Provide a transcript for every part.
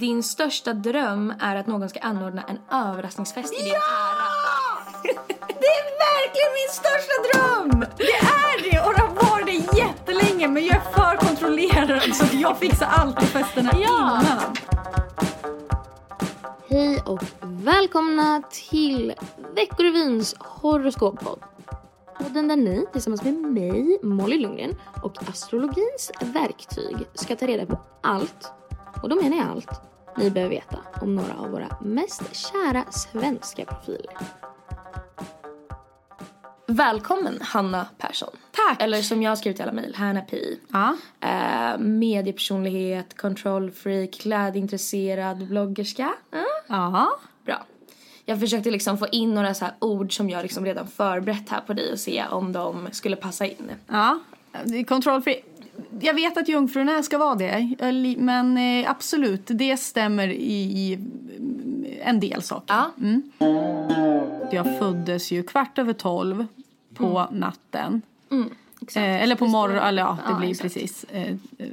Din största dröm är att någon ska anordna en överraskningsfest i din ära. Det är verkligen min största dröm! Det är det och det har varit det jättelänge men jag är för kontrollerad så jag fixar alltid festerna Ja. innan. Hej och välkomna till Veckorevyns horoskoppodd. Podden där ni tillsammans med mig, Molly Lundgren och astrologins verktyg ska ta reda på allt, och då menar jag allt, ni behöver veta om några av våra mest kära svenska profiler. Välkommen Hanna Persson. Tack. Eller som jag har skrivit i alla mejl, Hanna P. Ja. Eh, mediepersonlighet, kontrollfreak, klädintresserad, bloggerska. Mm. Ja. Bra. Jag försökte liksom få in några så här ord som jag liksom redan förberett här på dig och se om de skulle passa in. Ja. Kontrollfri. Jag vet att jungfrurna ska vara det, li- men eh, absolut, det stämmer i, mm, en del saker. Ja. Jag föddes ju kvart över tolv på natten. Exakt. Eh, eller på morgonen, det? eller ja, det Ja, blir exakt. precis. Eh, eh,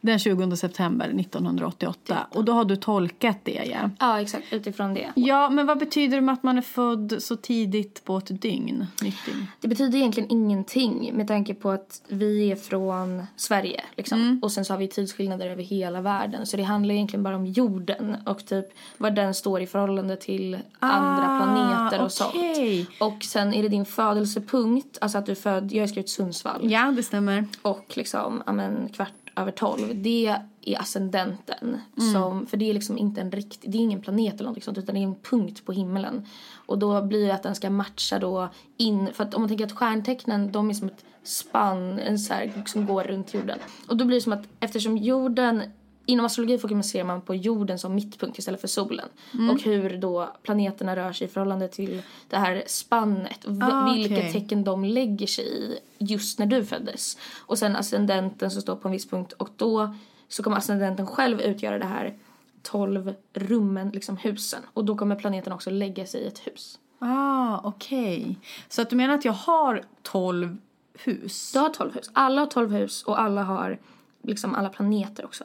den 20 september 1988. Och då har du tolkat det, ja. Ja, exakt. Utifrån det. Ja, men vad betyder det med att man är född så tidigt på ett dygn? Nytt dygn? Det betyder egentligen ingenting med tanke på att vi är från Sverige. Liksom. Och sen så har vi tidsskillnader över hela världen. Så det handlar egentligen bara om jorden och typ var den står i förhållande till andra Ah, planeter och okej. sånt. Och sen är det din födelsepunkt, alltså att du är född, jag har skrivit Sundsvall. Ja, det stämmer. Och liksom, ja men kvart över tolv. Det är ascendenten. Som, för det är liksom inte en riktig, det är ingen planet eller någonting sånt utan det är en punkt på himmelen. Och då blir det att den ska matcha då in, för att om man tänker att stjärntecknen de är som ett spann, en så här, som går runt jorden. Och då blir det som att eftersom jorden Inom astrologi fokuserar man på jorden som mittpunkt istället för solen. Och hur då planeterna rör sig i förhållande till det här spannet. Ah, vilket tecken de lägger sig i just när du föddes. Och sen ascendenten som står på en viss punkt och då så kommer ascendenten själv utgöra det här 12 rummen, liksom husen. Och då kommer planeten också lägga sig i ett hus. Ah, okej. Så att du menar att jag har 12 hus? Du har 12 hus. Alla har 12 hus och alla har liksom alla planeter också.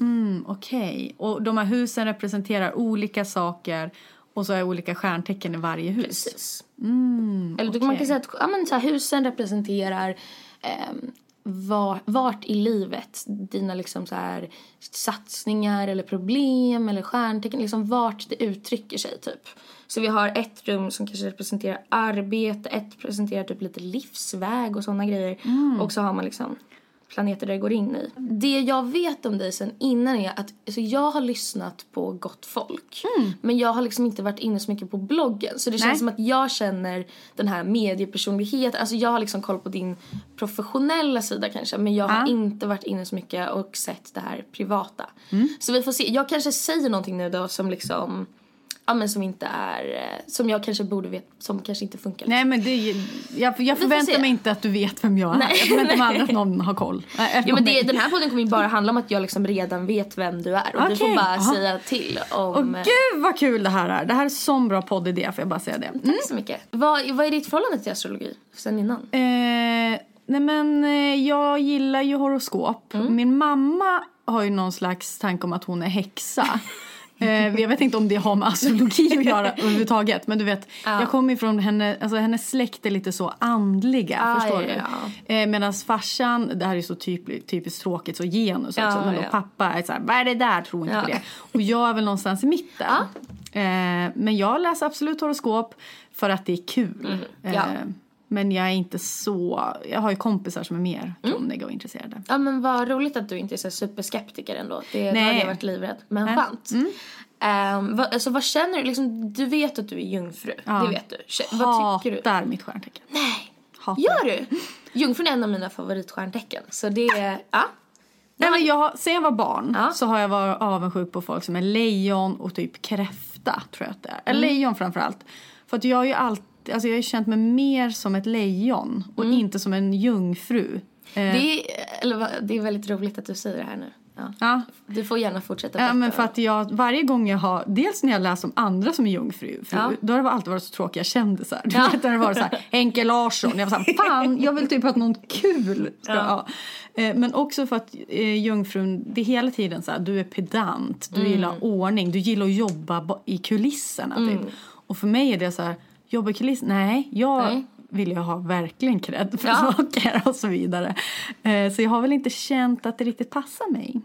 Mm, okej. Och de här husen representerar olika saker och så är olika stjärntecken i varje hus? Precis. Mm, Eller du, man kan säga att ja, men så här, husen representerar ehm, var, vart i livet dina liksom så här, satsningar eller problem eller stjärntecken, liksom vart det uttrycker sig typ. Så vi har ett rum som kanske representerar arbete, ett representerar typ lite livsväg och sådana grejer. Och så har man liksom planeter det går in i. Det jag vet om dig sen innan är att alltså jag har lyssnat på Gott Folk. Men jag har liksom inte varit inne så mycket på bloggen. Så det känns Nej. som att jag känner den här mediepersonligheten. Alltså jag har liksom koll på din professionella sida kanske. Men jag har inte varit inne så mycket och sett det här privata. Så vi får se. Jag kanske säger någonting nu då som liksom Ja men som inte är, eh, som jag kanske borde veta, som kanske inte funkar. Nej, men det, är- jag, jag förväntar mig inte att du vet vem jag är. Nej, jag förväntar mig aldrig att någon har koll. Ja men det, den här podden kommer ju bara handla om att jag liksom redan vet vem du är. Och du får bara aha. säga till om... Åh gud vad kul det här är. Det här är sån bra poddidé får jag bara säga det. Mm. Tack så mycket. Vad, vad är ditt förhållande till astrologi sen innan? Eh, nej men eh, jag gillar ju horoskop. Mm. Min mamma har ju någon slags tanke om att hon är häxa. Eh, jag vet inte om det har med astrologi att göra överhuvudtaget. Men du vet, jag kommer ifrån henne, alltså hennes släkt är lite så andliga. Ah, förstår ja, du? ja. Eh, Medan farsan, det här är så typ, typiskt tråkigt, så genus Ja, också. Men då ja. pappa är så här, vad är det där? Tror inte Ja. på det. Och jag är väl någonstans i mitten. Eh, men jag läser absolut horoskop för att det är kul. Mm, ja. Eh, men jag är inte så... Jag har ju kompisar som är mer Mm. kunniga och intresserade. Ja men vad roligt att du inte är så superskeptiker ändå. Det, Nej. hade jag varit livrädd. Men Nej. skönt. Um, vad, alltså vad känner du? Liksom, du vet att du är jungfru. Ja. Det vet du. Kä- Vad tycker du? Hatar mitt stjärntecken. Nej. Hatar. Gör du? Jungfrun är en av mina favoritstjärntecken. Så det är... Ja. Nej, men jag, sen jag var barn Ja. så har jag varit avundsjuk på folk som är lejon och typ kräfta. tror jag att det är. Mm. Eller lejon framförallt. För att jag har ju alltid, alltså jag har ju känt mig mer som ett lejon och inte som en jungfru. Eh, Mm. Det är, eller, det är väldigt roligt att du säger det här nu. Ja. Ja. Du får gärna fortsätta Ja, men för att jag, varje gång jag har, dels när jag läst om andra som är jungfru, fru, Ja. då har det alltid varit så tråkiga kändisar. Du Ja. vet, det var så här, Henke Larsson, jag var så här, fan, jag vill typ att någon kul ska Ja. Eh, Men också för att eh, jungfrun, det är hela tiden så här, du är pedant, du gillar ordning, du gillar att jobba ba- i kulisserna typ. Och för mig är det så här, jobba i kulisserna, nej, jag Nej. vill ju ha verkligen cred för Ja. saker och så vidare. Eh, Så jag har väl inte känt att det riktigt passar mig.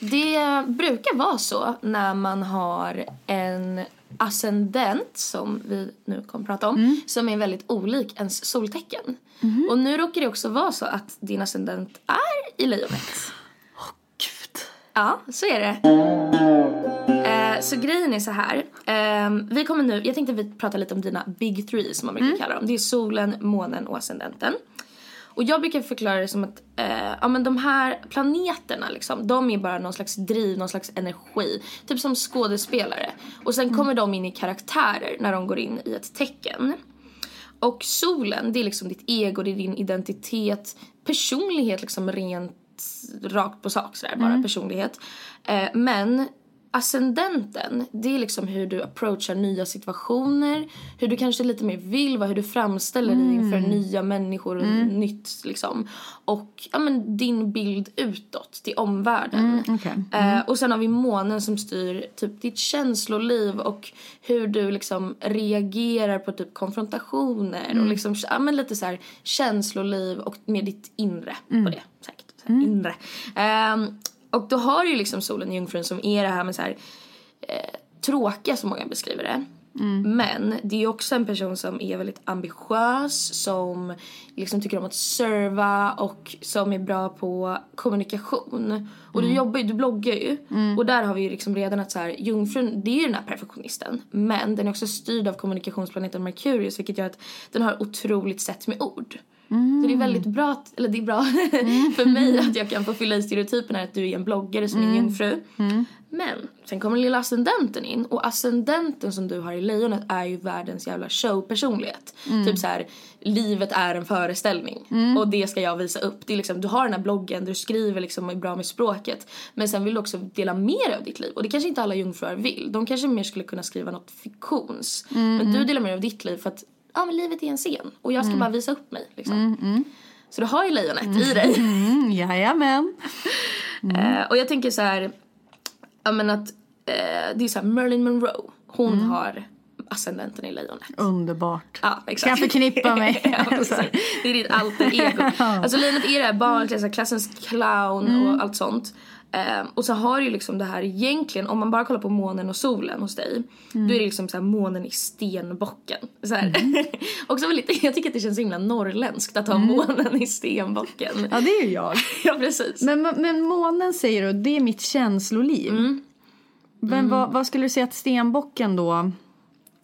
Det brukar vara så när man har en ascendent som vi nu kommer prata om som är väldigt olik ens soltecken. Och nu råkar det också vara så att din ascendent är i lejonet. Ja, så är det. Eh, så grejen är så här. Eh, vi kommer nu, jag tänkte vi prata lite om dina big three som man brukar kalla dem. Det är solen, månen och ascendenten. Och jag brukar förklara det som att eh, ja, men de här planeterna liksom, de är bara någon slags driv, någon slags energi. Typ som skådespelare. Och sen kommer de in i karaktärer när de går in i ett tecken. Och solen, det är liksom ditt ego, det är din identitet, personlighet liksom rent rakt på sak sådär, bara personlighet. Eh, men ascendenten, det är liksom hur du approachar nya situationer, hur du kanske lite mer vill vara, hur du framställer dig inför nya människor och nytt liksom. Och ja, men din bild utåt till omvärlden. okej. Eh, och sen har vi månen som styr typ ditt känsloliv och hur du liksom reagerar på typ konfrontationer och liksom ja, men lite så här känsloliv och med ditt inre på det. Säkert. Här, Inre. Ehm, och då har du ju liksom solen i jungfrun som är det här med så här eh, tråkiga som många beskriver det. Men det är också en person som är väldigt ambitiös, som liksom tycker om att serva och som är bra på kommunikation. Och du jobbar ju, du bloggar ju. Och där har vi ju liksom redan att så här, jungfrun, det är ju den här perfektionisten. Men den är också styrd av kommunikationsplaneten Merkurius vilket gör att den har otroligt sätt med ord. Så det är väldigt bra, att, eller det är bra för mig att jag kan få fylla i stereotypen här att du är en bloggare som är en jungfru. Men sen kommer lilla ascendenten in och ascendenten som du har i lejonet är ju världens jävla showpersonlighet. Typ så här, livet är en föreställning och det ska jag visa upp. Det är liksom, du har den här bloggen, du skriver liksom och är bra med språket. Men sen vill du också dela mer av ditt liv och det kanske inte alla jungfrur vill. De kanske mer skulle kunna skriva något fiktions. Men du delar mer av ditt liv för att ja men livet är en scen och jag ska bara visa upp mig liksom. Så du har ju lejonet i dig. Mm, jajamän. Eh, och jag tänker så här, ja men att eh, det är så här Marilyn Monroe, hon har ascendenten i lejonet. Underbart. Ja, exakt. Kan jag förknippa mig? ja, det är ditt alter ego. Alltså lejonet är det här barnklassen, klassens clown och allt sånt. Eh, och så har du liksom det här egentligen, om man bara kollar på månen och solen hos dig. Då är det liksom så här månen i stenbocken. Så här. Också väldigt, jag tycker att det känns så himla norrländskt att ha månen i stenbocken. Ja, det är ju jag. ja precis. Men, men månen säger du, det är mitt känsloliv. Mm. Men vad, vad skulle du säga att stenbocken då?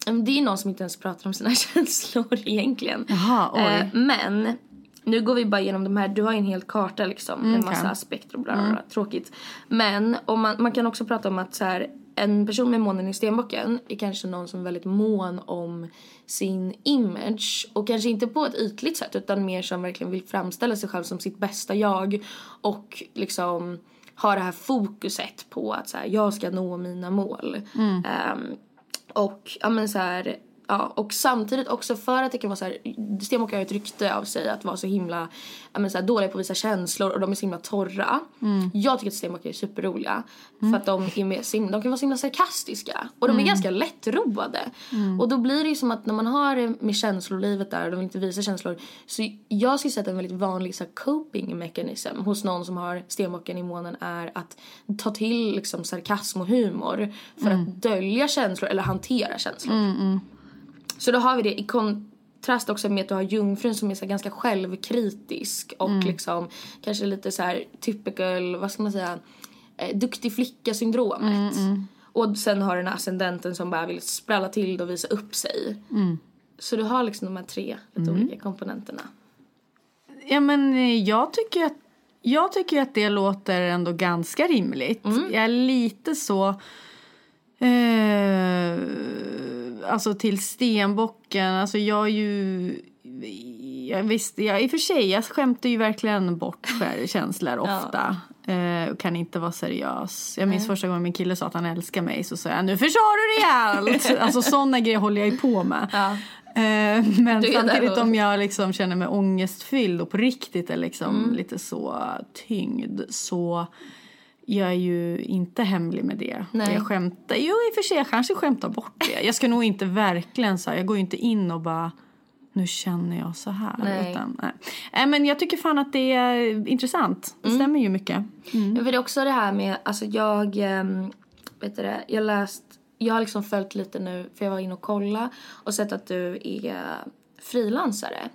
Men Det är någon som inte ens pratar om sina känslor egentligen. Jaha, oj. Eh, men nu går vi bara igenom de här. Du har en hel karta liksom med massa okej. Mm. aspekter och bla bla bla. Tråkigt. Men om man, man kan också prata om att så här, en person med månen i stenbocken är kanske någon som är väldigt mån om sin image. Och kanske inte på ett ytligt sätt utan mer som verkligen vill framställa sig själv som sitt bästa jag. Och liksom ha det här fokuset på att så här, jag ska nå mina mål. Ehm, och ja men så här, ja och samtidigt också för att det kan vara så här Stenbockar har ett rykte av sig att vara så himla men så här, dåliga på att visa känslor och de är så himla torra. Jag tycker att stenbockar är superroliga för att de är med, de kan vara så himla sarkastiska och de är ganska lättroade. Och då blir det ju som att när man har det med känslolivet där och de vill inte visa känslor så jag skulle säga att en väldigt vanlig så här, coping mechanism hos någon som har stenbocken i månen är att ta till liksom sarkasm och humor för att dölja känslor eller hantera känslor. Så då har vi det i kontrast också med att du har jungfrun som är så ganska självkritisk och liksom kanske lite så här typical, vad ska man säga, eh, duktig flicka syndromet. Och sen har den här ascendenten som bara vill spralla till och visa upp sig. Så du har liksom de här tre lite olika komponenterna. Ja, men eh, jag tycker att, jag tycker att det låter ändå ganska rimligt. Mm. Jag är lite så... Eh, alltså till stenbocken. Alltså jag är ju... Jag visst, jag, I och för sig, jag skämtar ju verkligen bort känslor ofta. eh, och kan inte vara seriös. Jag minns första gången min kille sa att han älskar mig så sa jag nu förstår du det allt! alltså sådana grejer håller jag ju på med. Ja. Eh, men samtidigt om jag liksom känner mig ångestfylld och på riktigt är liksom Mm. lite så tyngd så jag är ju inte hemlig med det. Nej. Och jag skämtar, jo i och för sig jag kanske skämtar bort det. Jag ska nog inte verkligen så här, jag går ju inte in och bara nu känner jag så här. Nej. Utan, nej. nej men jag tycker fan att det är intressant. Det Mm. stämmer ju mycket. Jag vet också det här med, alltså jag, ehm, vet du det, jag läst, jag har liksom följt lite nu, för jag var inne och kolla och sett att du är frilansare.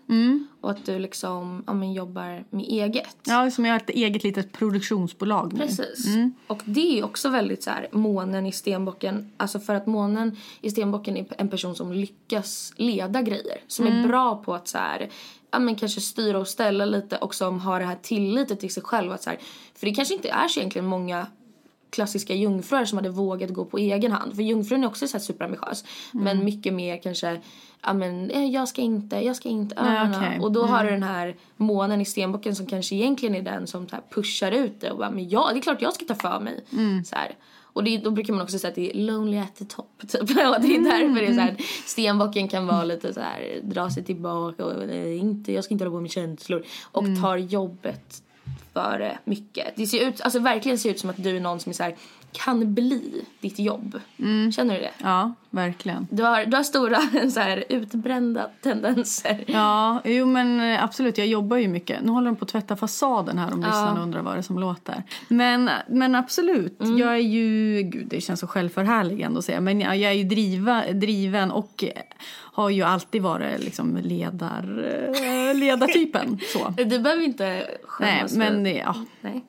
Och att du liksom, ja men jobbar med eget. Ja, som jag har ett eget litet produktionsbolag nu. Precis. Och det är också väldigt så här, månen i stenbocken. Alltså för att månen i stenbocken är en person som lyckas leda grejer. Som är bra på att så här, ja men kanske styra och ställa lite och som har det här tilliten till sig själv. Att så här, för det kanske inte är så egentligen många klassiska jungfrur som hade vågat gå på egen hand. För jungfrun är också så här superambitiös. Men mycket mer kanske, ja men eh, jag ska inte, jag ska inte, Nej, ja, ja. okej. Och då har du den här månen i stenbocken som kanske egentligen är den som pushar ut det och bara, men ja, det är klart jag ska ta för mig. Så här. Och det, då brukar man också säga att det är lonely at the top. Typ. Och det är därför det är så här, stenbocken kan vara lite så här, dra sig tillbaka och eh, inte, jag ska inte hålla på med känslor. Och tar jobbet för eh, mycket. Det ser ut, alltså verkligen ser ut som att du är någon som är så här, kan bli ditt jobb. Känner du det? Ja, verkligen. Du har, du har stora så här, utbrända tendenser. Ja, jo men eh, absolut. Jag jobbar ju mycket. Nu håller de på att tvätta fasaden här om lyssnarna undrar vad det är som låter. Men, men absolut. Mm. Jag är ju, gud det känns så självförhärligande att säga, men jag, jag är ju driva, driven och eh, har ju alltid varit liksom ledar, eh, ledartypen. Så. Du behöver inte Nej, skämmas. men för- eh, ja. Nej.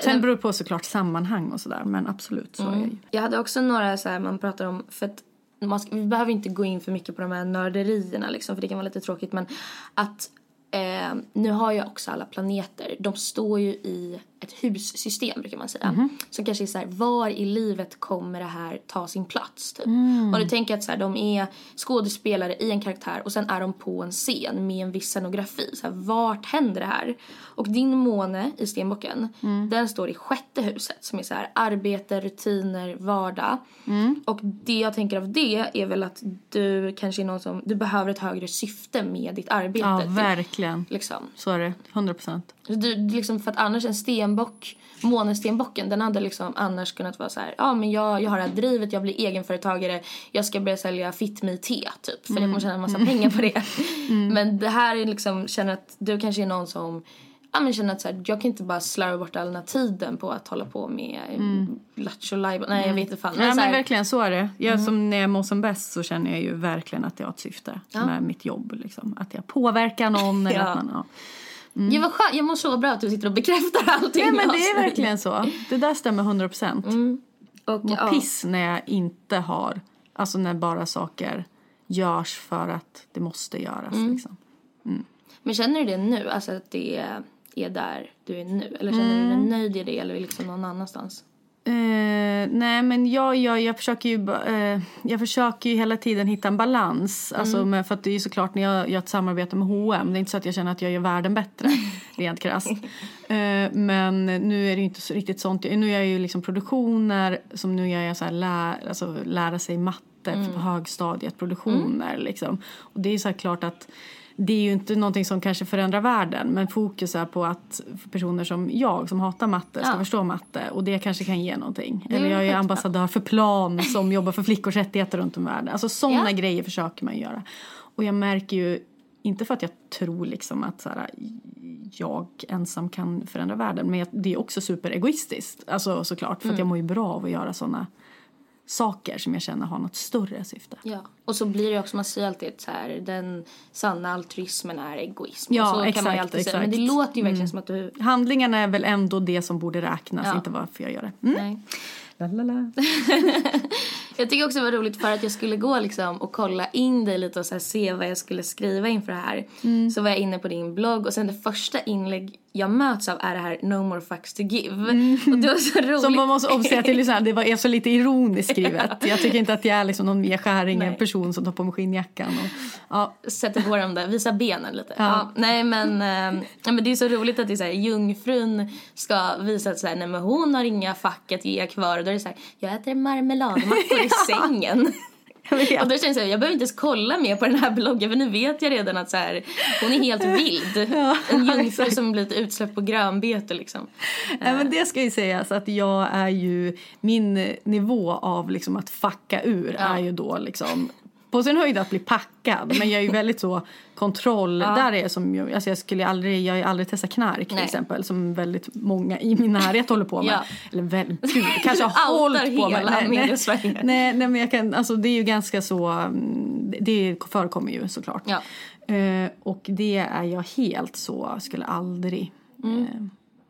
Sen beror det på såklart sammanhang och sådär, men absolut så är jag ju. Jag hade också några så här man pratar om, för att man vi behöver inte gå in för mycket på de här nörderierna liksom, för det kan vara lite tråkigt men att eh, nu har jag också alla planeter, de står ju i ett hussystem brukar man säga. Mhm. Som kanske är så här, var i livet kommer det här ta sin plats typ. Mm. Och du tänker att så här, de är skådespelare i en karaktär och sen är de på en scen med en viss scenografi. Så här, vart händer det här? Och din måne i stenbocken, Mm. den står i sjätte huset som är så här arbete, rutiner, vardag. Mm. Och det jag tänker av det är väl att du kanske är någon som, du behöver ett högre syfte med ditt arbete. Ja, typ. verkligen. Liksom. Så är det, 100 procent. Du, liksom för att annars en stenbock, månestenbocken, den hade liksom annars kunnat vara så här, ja men jag, jag har det här drivet, jag blir egenföretagare, jag ska börja sälja Fit Me te typ, för jag kommer tjäna en massa pengar på det. Men det här är liksom, känner att du kanske är någon som Ja men känner att så här, jag kan inte bara slarva bort all den här tiden på att hålla på med mm. Lattjo. Nej jag vet inte fan. Nej, så men här, verkligen så är det. Jag, som när jag mår som bäst så känner jag ju verkligen att jag har ett syfte med mitt jobb. Liksom. Att jag påverkar någon eller Ja. att man... Ja. Ja, vad skönt. Jag mår så bra att du sitter och bekräftar allting Ja, men jag det är verkligen så. Det där stämmer 100 procent. Och, Och ja. piss när jag inte har... Alltså när bara saker görs för att det måste göras. Liksom. Men känner du det nu? Alltså att det är där du är nu? Eller känner du dig nöjd i det eller liksom någon annanstans? Eh, nej men jag, jag, jag försöker ju eh, jag försöker ju hela tiden hitta en balans. Alltså med, för att det är såklart när jag gör ett samarbete med H&M det är inte så att jag känner att jag gör världen bättre rent krasst. Eh, men nu är det ju inte så riktigt sånt. Nu gör jag ju liksom produktioner som nu gör jag så här lär, alltså lära sig matte på högstadiet, produktioner liksom. Och det är så klart att det är ju inte någonting som kanske förändrar världen men fokus är på att personer som jag som hatar matte ska Ja. förstå matte och det kanske kan ge någonting. Eller jag är ambassadör för Plan som jobbar för flickors rättigheter runt om i världen. Alltså sådana Ja. grejer försöker man göra. Och jag märker ju, inte för att jag tror liksom att så här, jag ensam kan förändra världen men det är också superegoistiskt. Alltså såklart för att jag mår ju bra av att göra sådana saker som jag känner har något större syfte. Ja. Och så blir det också, man säger alltid så här, den sanna altruismen är egoism. Ja, och så kan exakt, man ju alltid säga. Men det exakt. Mm. låter ju verkligen som att du... Handlingarna är väl ändå det som borde räknas, Ja. inte varför jag gör det. Mm. Nej. Jag tycker också det var roligt för att jag skulle gå liksom och kolla in dig lite och så se vad jag skulle skriva inför det här. Så var jag inne på din blogg och sen det första inlägg jag möts av är det här no more fucks to give. Och det var så roligt. Mm. Som man måste säga till lyssnarna, det var är så lite ironiskt skrivet. Jag tycker inte att jag är liksom någon Mia Skäring, en person som tar på mig skinnjackan. Och, ja. sätter på dem där, visa benen lite. Ja. nej men, ja, men det är så roligt att det är så här, jungfrun ska visa att så här, nej men hon har inga fack att ge kvar. Och då är det så här, jag äter marmeladmackor i sängen. Jag. Och då känns här, jag behöver inte ens kolla mer på den här bloggen för nu vet jag redan att så här, hon är helt vild. en jungfru som blivit utsläppt på grönbete liksom. Nej, men det ska ju sägas att jag är ju, min eh, nivå av liksom att fucka ur är ju då liksom på sin höjd att bli packad men jag är ju väldigt så kontroll, där är som, jag- alltså jag skulle aldrig, jag har aldrig testat knark till Nej. exempel som väldigt många i min närhet håller på med. Ja. Eller väldigt, gud, kanske har hållit på med. Nej, nej, nej, nej men jag kan, alltså det är ju ganska så, mm, det förekommer ju såklart. Ja. Eh, och det är jag helt så, skulle aldrig. Eh,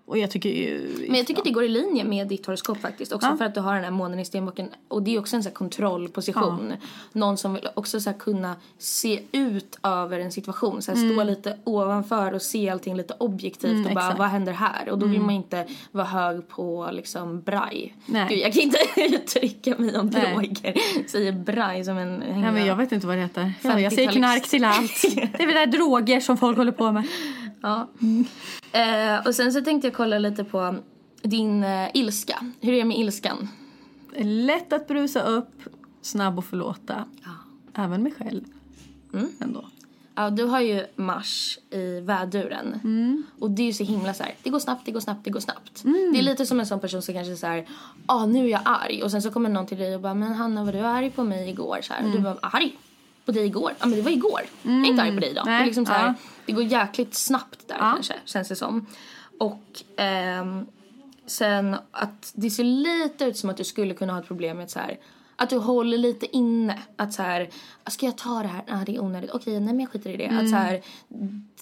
och jag tycker. Men jag tycker det går i linje med ditt horoskop faktiskt. Också för att du har den här månen i stenbocken. Och det är också en så här kontrollposition. Någon som vill också så kunna se ut över en situation. Så här Stå lite ovanför och se allting lite objektivt. och bara exakt. vad händer här? Och då vill man inte vara hög på liksom braj. Nej. Gud, jag kan inte uttrycka mig om Nej. droger. Säger braj som en... Nej, men jag vet inte vad det heter. Ja, jag säger 50-talist. knark till allt. Det är väl där droger som folk håller på med. Ja. Eh, och sen så tänkte jag kolla lite på din eh, ilska. Hur är det med ilskan? Lätt att brusa upp, snabb att förlåta. Även mig själv. Ändå. Ja, du har ju Mars i väduren. Och det är ju så himla så här, det går snabbt, det går snabbt, det går snabbt. Det är lite som en sån person som kanske så här, ah nu är jag arg. Och sen så kommer någon till dig och bara, men Hanna var du arg på mig igår? Så här. Och du bara, arg? På dig igår? Ja men det var igår. Jag är inte arg på dig. Det, är Nej, liksom så här, ja. Det går jäkligt snabbt där kanske, känns det som. Och ehm, sen att det ser lite ut som att du skulle kunna ha ett problem med så här att du håller lite inne. Att så här, ska jag ta det här? Nej, det är onödigt. Okej, nej men jag skiter i det. Att så här,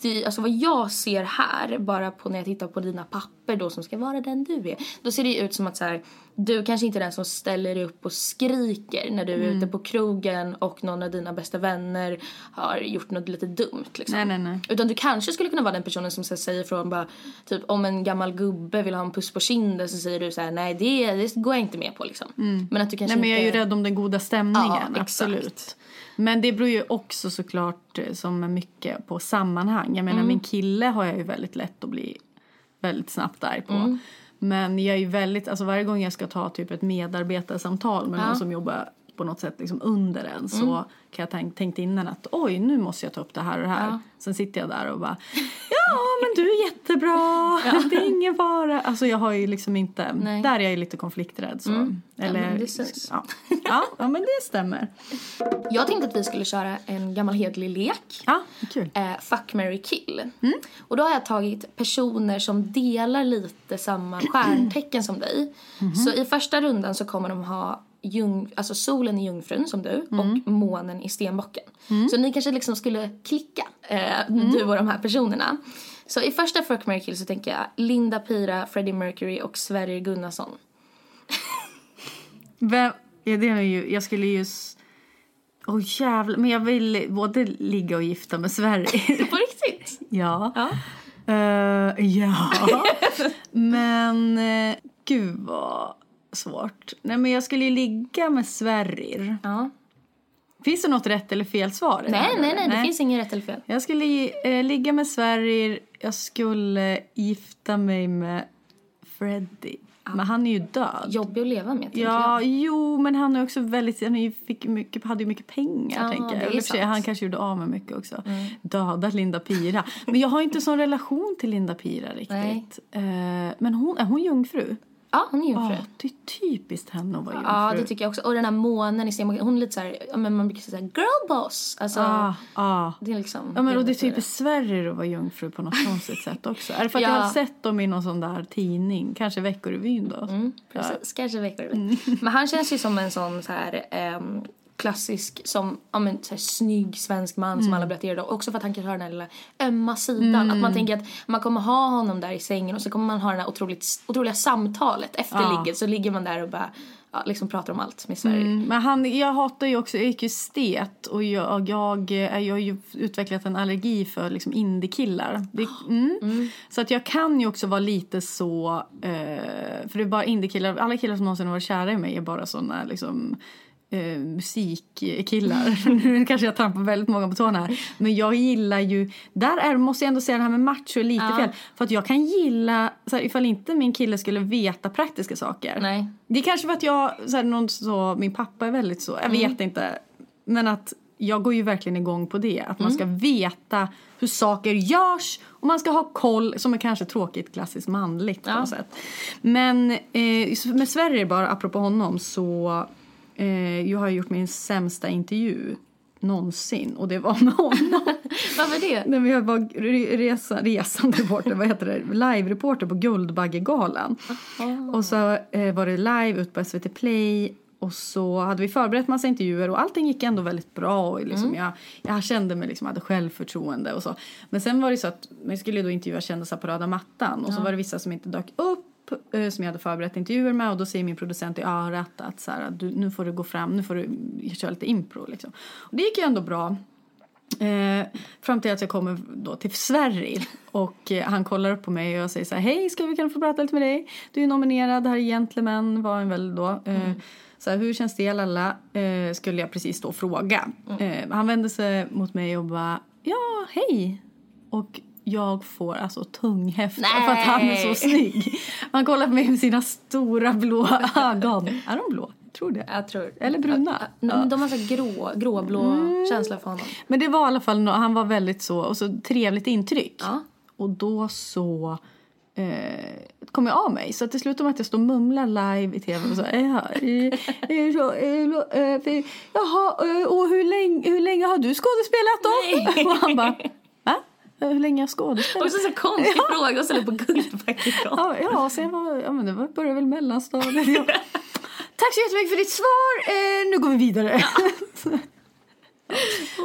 det, alltså vad jag ser här, bara på när jag tittar på dina papper då som ska vara den du är. Då ser det ju ut som att så här, du kanske inte är den som ställer dig upp och skriker när du är ute på krogen och någon av dina bästa vänner har gjort något lite dumt. Liksom. Nej, nej, nej. Utan du kanske skulle kunna vara den personen som så här, säger från bara, typ om en gammal gubbe vill ha en puss på kinden så säger du så här, nej det, det går jag inte med på liksom. Men att du kanske Nej, men jag är ju inte... rädd om den goda stämningen. Ja, exakt. Men det beror ju också såklart eh, som mycket på sammanhang. Jag menar Mm. min kille har jag ju väldigt lätt att bli väldigt snabbt arg på. Mm. Men jag är ju väldigt, alltså varje gång jag ska ta typ ett medarbetarsamtal med Ja. Någon som jobbar på något sätt liksom under en så kan jag tänka tänkt innan att oj nu måste jag ta upp det här och det här. Ja. Sen sitter jag där och bara ja men du är jättebra, det är ingen fara. Alltså jag har ju liksom inte, Nej. där är jag ju lite konflikträdd så. Ja, Eller, men det syns. Ja. Ja, ja, men det stämmer. Jag tänkte att vi skulle köra en gammal hedlig lek. Ja, kul. Eh, fuck, marry, kill. Mm. Och då har jag tagit personer som delar lite samma stjärntecken som dig. Mhm. Så i första rundan så kommer de ha jung, alltså solen i jungfrun som du Mm. och månen i stenbocken. Så ni kanske liksom skulle klicka, eh, Mm. du och de här personerna. Så i första fuck, kill så tänker jag Linda Pira, Freddie Mercury och Sverrir Gunnarsson. Vem, ja, det är ju, jag skulle ju... Åh oh, jävlar, men jag vill både ligga och gifta med Sverige. På riktigt? ja. Ja. Eh, ja. men uh, gud vad svårt. Nej men jag skulle ju ligga med Sverrir. ja. Finns det något rätt eller fel svar? Nej, nej, eller? nej, det finns inget rätt eller fel. Jag skulle eh, ligga med Sverrir. Jag skulle gifta mig med Freddie. Men han är ju död. Jobbig att leva med, Ja, jag. jo, men han är också väldigt, han fick mycket, hade ju mycket pengar Ja, tänker jag. sig. Han kanske gjorde av med mycket också. Döda Linda Pira. Men jag har inte sån relation till Linda Pira riktigt. Nej. Eh, men hon, är hon jungfru? Ja, hon är jungfru. Ja, det är typiskt henne att vara jungfru. Ja, det tycker jag också. Och den här månen i stenbocken, hon är lite så här, ja, men man brukar säga girl boss. Alltså, Ah, ah. det är liksom... Ja, men och det är typiskt Sverige att vara jungfru på något konstigt sätt också. Är det för att jag Ja. har sett dem i någon sån där tidning? Kanske Veckorevyn då? Mm, precis. Kanske veckor. Men han känns ju som en sån så här ehm, klassisk, som, ja men så här, snygg svensk man Mm. som alla attraherade av. Också för att han kanske har den här lilla ömma sidan. Att man tänker att man kommer ha honom där i sängen och så kommer man ha det här otroligt, otroliga samtalet efter Ja. ligget. Så ligger man där och bara, ja, liksom pratar om allt med Sverige. Mm, men han, jag hatar ju också, jag gick ju stet och jag, jag, jag, har ju utvecklat en allergi för liksom indiekillar. Det, mm. Så att jag kan ju också vara lite så, eh, för det är bara indiekillar, alla killar som någonsin har varit kära i mig är bara såna liksom eh, musikkillar. nu kanske jag trampar väldigt många på tårna här. Men jag gillar ju, där är, måste jag ändå säga det här med macho är lite Ja. fel. För att jag kan gilla, så här, ifall inte min kille skulle veta praktiska saker. Nej. Det är kanske för att jag, så här, någon så, min pappa är väldigt så, jag vet inte. Men att jag går ju verkligen igång på det. Att man ska veta hur saker görs och man ska ha koll, som är kanske tråkigt klassiskt manligt på Ja. något sätt. Men eh, med Sverige bara, apropå honom, så eh, jag har gjort min sämsta intervju någonsin och det var med honom. Varför det? Nej, men jag var re- resa, resande reporter, vad heter det, live-reporter på Guldbaggegalan. Och så eh, var det live ut på SVT Play och så hade vi förberett massa intervjuer och allting gick ändå väldigt bra. Och liksom jag, jag kände mig liksom, hade självförtroende och så. Men sen var det så att man skulle då intervjua kändisar på röda mattan och så var det vissa som inte dök upp som jag hade förberett intervjuer med och då säger min producent i örat att så här, du, nu får du gå fram, nu får du köra lite impro liksom. Och det gick ju ändå bra. Eh, fram till att jag kommer då till Sverige och eh, han kollar upp på mig och jag säger så här hej ska vi kunna få prata lite med dig? Du är nominerad, det här är Gentlemen var en väl då. Eh, så här, hur känns det lalla? Eh, skulle jag precis då fråga. Eh, han vände sig mot mig och bara ja hej. Och jag får alltså tunghäfta för att han är så Nej. snygg. Han kollar på mig med sina stora blå ögon. Är de blå? Jag tror det. Jag tror. Eller bruna. Ja, ja, De har så grå, gråblå känsla för honom. Men det var i alla fall, han var väldigt så, och så trevligt intryck. Ja. Och då så eh, kom jag av mig. Så att det slutade med att jag står och mumlar live i tv och så, eh, jaha, eh, och hur länge, hur länge har du skådespelat då? Nej. Och han bara, Hur länge jag skådespelat? Också så konstig fråga och ställa på Guldbaggegalan. Ja, ja, sen var, ja men det var, började väl mellanstadiet. Jag, Tack så jättemycket för ditt svar. Eh, nu går vi vidare.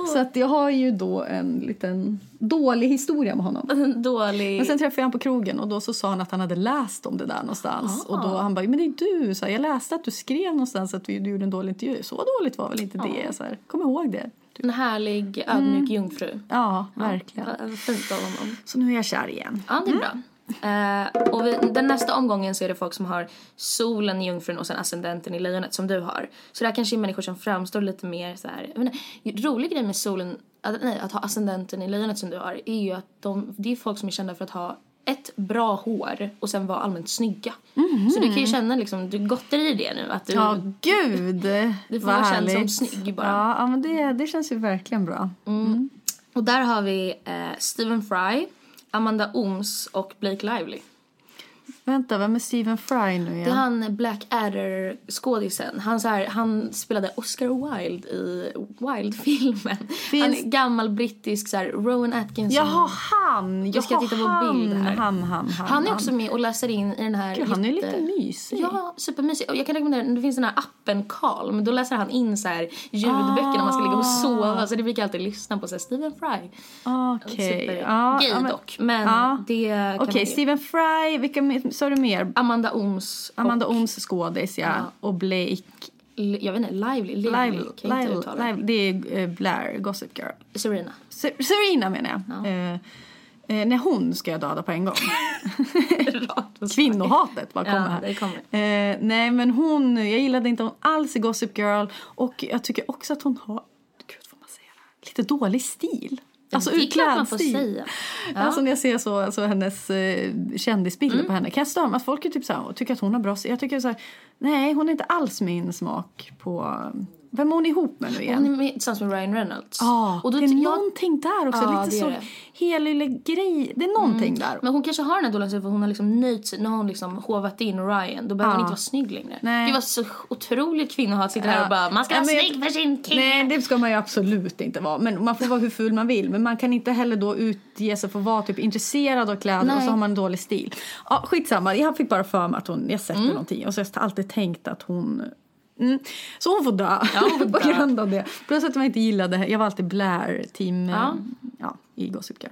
så att jag har ju då en liten dålig historia med honom. Dålig... Men sen träffade jag honom på krogen och då så sa han att han hade läst om det där någonstans. Och då han bara, men det är du. Så här, jag läste att du skrev någonstans att du gjorde en dålig intervju. Så dåligt var väl inte det. Så här, kom ihåg det. En härlig, ödmjuk jungfru. Ja, verkligen. Ja, Fint av honom. Så nu är jag kär igen. Ja, det är bra. Eh, och vi, den nästa omgången så är det folk som har solen i jungfrun och sen ascendenten i lejonet som du har. Så det här kanske är människor som framstår lite mer så här. Jag menar, rolig grej med solen, att, nej, att ha ascendenten i lejonet som du har är ju att de, det är folk som är kända för att ha ett bra hår och sen vara allmänt snygga. Så du kan ju känna liksom, du gottar i det nu att du Ja, gud. Du får vara känd som snygg bara. Ja, ja men det, det känns ju verkligen bra. Och där har vi eh, Stephen Fry, Amanda Ooms och Blake Lively. Vänta, vem är Stephen Fry nu igen? Det är han Blackadder-skådisen. Han, så här, han spelade Oscar Wilde i Wilde-filmen. Han är gammal brittisk, så här, Rowan Atkinson. Jaha, han! Vi ska titta på bild här. Han, han, han. Han är också med och läser in i den här... Gud, han är jätte- lite mysig. Ja, supermysig. Och jag kan rekommendera, det finns den här appen Calm. Då läser han in så här ljudböcker när man ska ligga och Ah. sova. Så det brukar jag alltid lyssna på. Så här, Stephen Fry. Okej. Super Ja, gay ja, men- dock. Men Ja. det Okej, ju. Stephen Fry. Vilka sa du mer? Amanda Ooms. Amanda Ooms skådis, ja. Och Blake jag vet inte, Lively. Lively. Lively. jag Lively. Det är eh, Blair, Gossip Girl. Serena. Se- Serena menar jag. Eh, eh, nej, hon ska jag döda på en gång. Kvinnohatet bara kommer Ja, här. det kommer. Eh, nej, men hon, jag gillade inte hon alls i Gossip Girl. Och jag tycker också att hon har, gud får man säga det? Lite dålig stil. Alltså får klädstil. säga. Alltså när jag ser så, alltså hennes eh, kändisbilder Mm. på henne kan jag störa mig folk är typ så här, tycker att hon har bra stil. Jag tycker så här, nej hon är inte alls min smak på... Vem är hon ihop med nu igen? Hon är med, tillsammans med Ryan Reynolds. Ja, och då det är ty- jag, någonting där också. Ja, lite så. Mm. helylle grej. Det är någonting där. Men hon kanske har den här dåliga för hon har liksom nöjt sig. Nu har hon liksom hovat in Ryan. Då behöver hon Ja. inte vara snygg längre. Nej. Det var så otroligt kvinnohat sitter här och bara man ska vara snygg för sin kille. Nej, det ska man ju absolut inte vara. Men man får vara hur ful man vill. Men man kan inte heller då utge sig för att vara typ intresserad av kläder och Nej. så har man en dålig stil. Ja, skitsamma. Jag fick bara för mig att hon, jag sett Mm. någonting och så har jag alltid tänkt att hon Mm. Så hon får dö Ja, hon får på grund av det. Plus att jag inte gillade, jag var alltid Blair-team Ja. ja. i Gossip Girl.